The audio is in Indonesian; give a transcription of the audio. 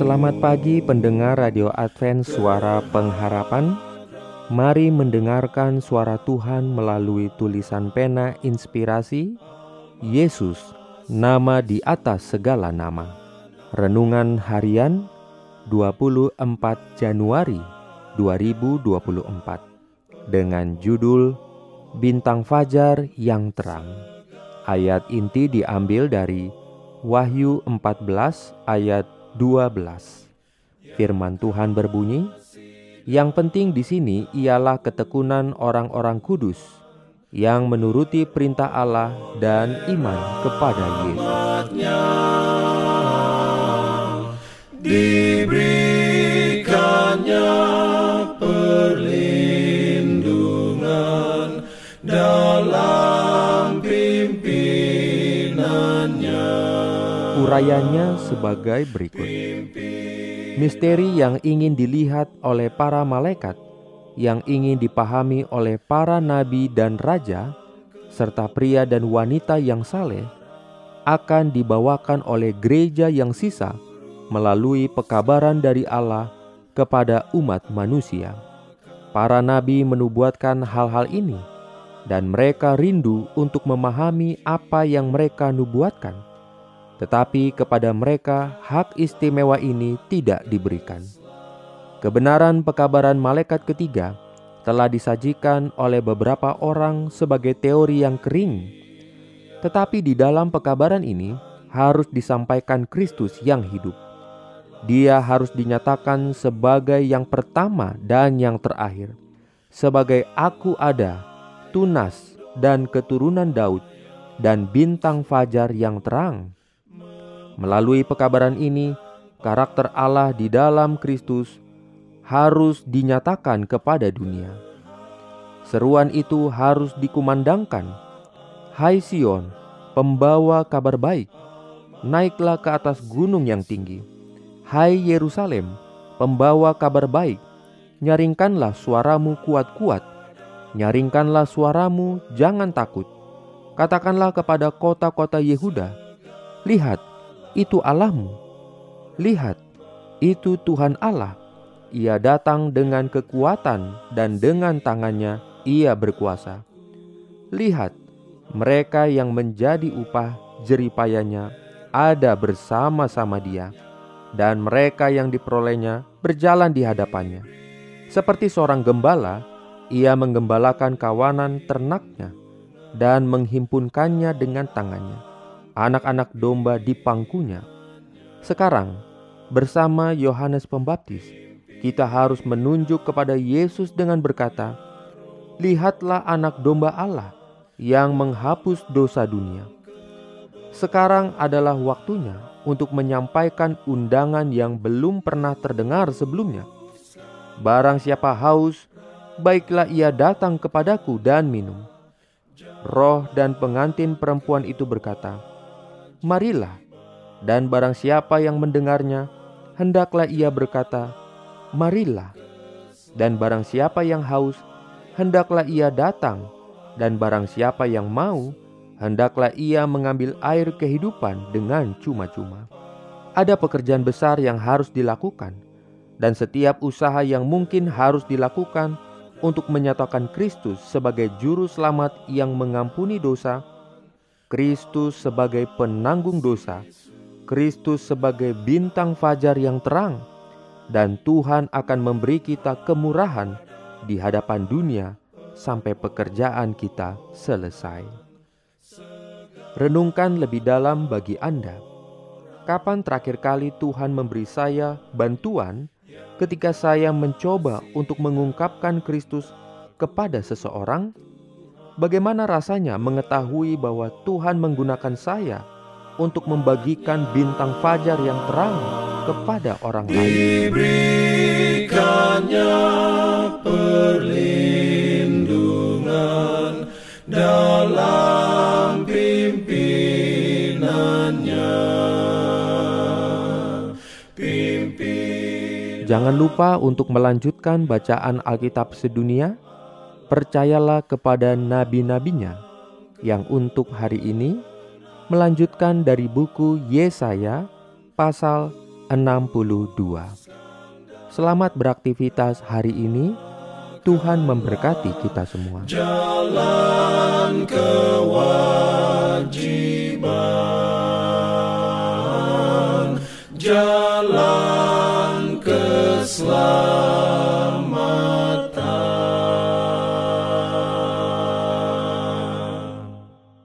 Selamat pagi pendengar Radio Advent Suara Pengharapan Mari mendengarkan suara Tuhan melalui tulisan pena inspirasi Yesus nama di atas segala nama. Renungan harian 24 Januari 2024 dengan judul Bintang Fajar yang Terang. Ayat inti diambil dari Wahyu 14 ayat 12. Firman Tuhan berbunyi, "Yang penting di sini ialah ketekunan orang-orang kudus." yang menuruti perintah Allah dan iman kepada Yesus. Dalam Urayanya sebagai berikut. Misteri yang ingin dilihat oleh para malaikat yang ingin dipahami oleh para nabi dan raja, serta pria dan wanita yang saleh, akan dibawakan oleh gereja yang sisa melalui pekabaran dari Allah kepada umat manusia. Para nabi menubuatkan hal-hal ini, dan mereka rindu untuk memahami apa yang mereka nubuatkan, tetapi kepada mereka hak istimewa ini tidak diberikan. Kebenaran pekabaran malaikat ketiga telah disajikan oleh beberapa orang sebagai teori yang kering. Tetapi di dalam pekabaran ini harus disampaikan Kristus yang hidup. Dia harus dinyatakan sebagai yang pertama dan yang terakhir. Sebagai aku ada, tunas dan keturunan Daud dan bintang fajar yang terang. Melalui pekabaran ini, karakter Allah di dalam Kristus harus dinyatakan kepada dunia. Seruan itu harus dikumandangkan. Hai Sion, pembawa kabar baik, naiklah ke atas gunung yang tinggi. Hai Yerusalem, pembawa kabar baik, nyaringkanlah suaramu kuat-kuat. Nyaringkanlah suaramu, jangan takut. Katakanlah kepada kota-kota Yehuda, lihat, itu Allahmu. Lihat, itu Tuhan Allah ia datang dengan kekuatan dan dengan tangannya ia berkuasa. Lihat, mereka yang menjadi upah jeripayanya ada bersama-sama dia, dan mereka yang diperolehnya berjalan di hadapannya. Seperti seorang gembala, ia menggembalakan kawanan ternaknya dan menghimpunkannya dengan tangannya. Anak-anak domba di pangkunya. Sekarang, bersama Yohanes Pembaptis, kita harus menunjuk kepada Yesus dengan berkata, "Lihatlah Anak Domba Allah yang menghapus dosa dunia." Sekarang adalah waktunya untuk menyampaikan undangan yang belum pernah terdengar sebelumnya. Barang siapa haus, baiklah ia datang kepadaku dan minum. Roh dan pengantin perempuan itu berkata, "Marilah." Dan barang siapa yang mendengarnya, hendaklah ia berkata, marilah. Dan barang siapa yang haus, hendaklah ia datang. Dan barang siapa yang mau, hendaklah ia mengambil air kehidupan dengan cuma-cuma. Ada pekerjaan besar yang harus dilakukan, dan setiap usaha yang mungkin harus dilakukan untuk menyatakan Kristus sebagai Juru Selamat yang mengampuni dosa, Kristus sebagai penanggung dosa, Kristus sebagai bintang fajar yang terang, dan Tuhan akan memberi kita kemurahan di hadapan dunia sampai pekerjaan kita selesai. Renungkan lebih dalam bagi Anda. Kapan terakhir kali Tuhan memberi saya bantuan ketika saya mencoba untuk mengungkapkan Kristus kepada seseorang? Bagaimana rasanya mengetahui bahwa Tuhan menggunakan saya untuk membagikan bintang fajar yang terang kepada orang lain? Jangan lupa untuk melanjutkan bacaan Alkitab sedunia percayalah kepada nabi-nabinya yang untuk hari ini melanjutkan dari buku Yesaya pasal 62. Selamat beraktivitas hari ini. Tuhan memberkati kita semua. Jalan kewajiban, jalan keselamatan.